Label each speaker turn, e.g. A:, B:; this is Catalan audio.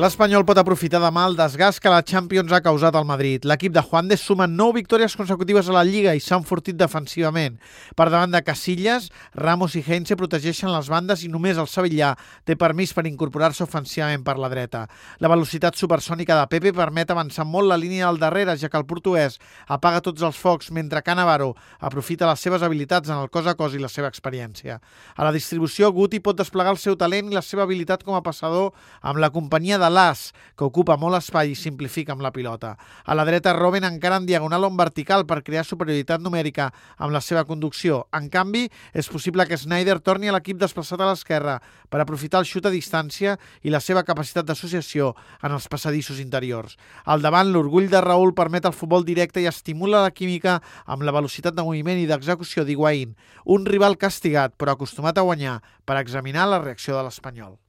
A: L'Espanyol pot aprofitar demà el desgast que la Champions ha causat al Madrid. L'equip de Juan de suma 9 victòries consecutives a la Lliga i s'ha enfortit defensivament. Per davant de Casillas, Ramos i Heinze protegeixen les bandes i només el Sevillà té permís per incorporar-se ofensivament per la dreta. La velocitat supersònica de Pepe permet avançar molt la línia al darrere, ja que el portuguès apaga tots els focs, mentre que Navarro aprofita les seves habilitats en el cos a cos i la seva experiència. A la distribució, Guti pot desplegar el seu talent i la seva habilitat com a passador amb la companyia de l'As, que ocupa molt espai i simplifica amb la pilota. A la dreta, Robben encara en diagonal o en vertical per crear superioritat numèrica amb la seva conducció. En canvi, és possible que Snyder torni a l'equip desplaçat a l'esquerra per aprofitar el xut a distància i la seva capacitat d'associació en els passadissos interiors. Al davant, l'orgull de Raül permet el futbol directe i estimula la química amb la velocitat de moviment i d'execució d'Higuaín, un rival castigat però acostumat a guanyar per examinar la reacció de l'Espanyol.